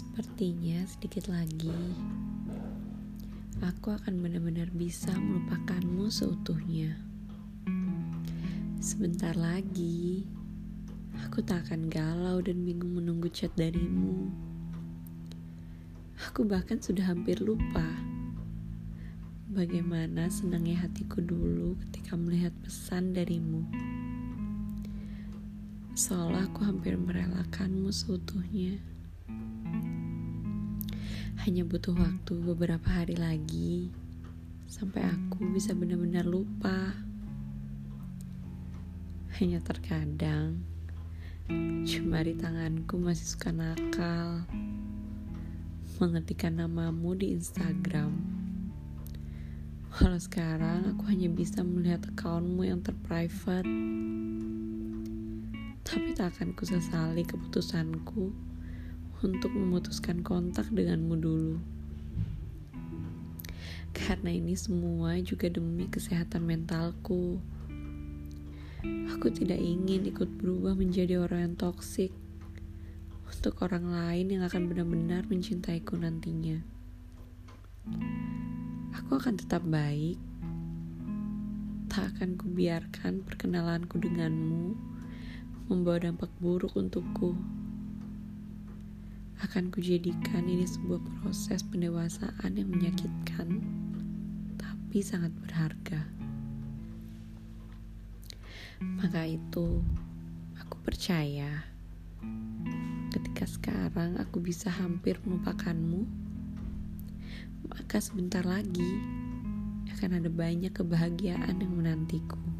Sepertinya sedikit lagi aku akan benar-benar bisa melupakanmu seutuhnya. Sebentar lagi aku tak akan galau dan bingung menunggu chat darimu. Aku bahkan sudah hampir lupa bagaimana senangnya hatiku dulu ketika melihat pesan darimu. Seolah aku hampir merelakanmu seutuhnya. Hanya butuh waktu beberapa hari lagi sampai aku bisa benar-benar lupa. Hanya terkadang jemari tanganku masih suka nakal mengetikkan namamu di Instagram. Walau sekarang aku hanya bisa melihat akunmu yang terprivate. Tapi tak akan kusesali keputusanku untuk memutuskan kontak denganmu dulu. Karena ini semua juga demi kesehatan mentalku. Aku tidak ingin ikut berubah menjadi orang yang toksik untuk orang lain yang akan benar-benar mencintaiku nantinya. Aku akan tetap baik, tak akan kubiarkan perkenalanku denganmu membawa dampak buruk untukku akan kujadikan ini sebuah proses pendewasaan yang menyakitkan, tapi sangat berharga. Maka itu, aku percaya ketika sekarang aku bisa hampir melupakanmu, maka sebentar lagi akan ada banyak kebahagiaan yang menantiku.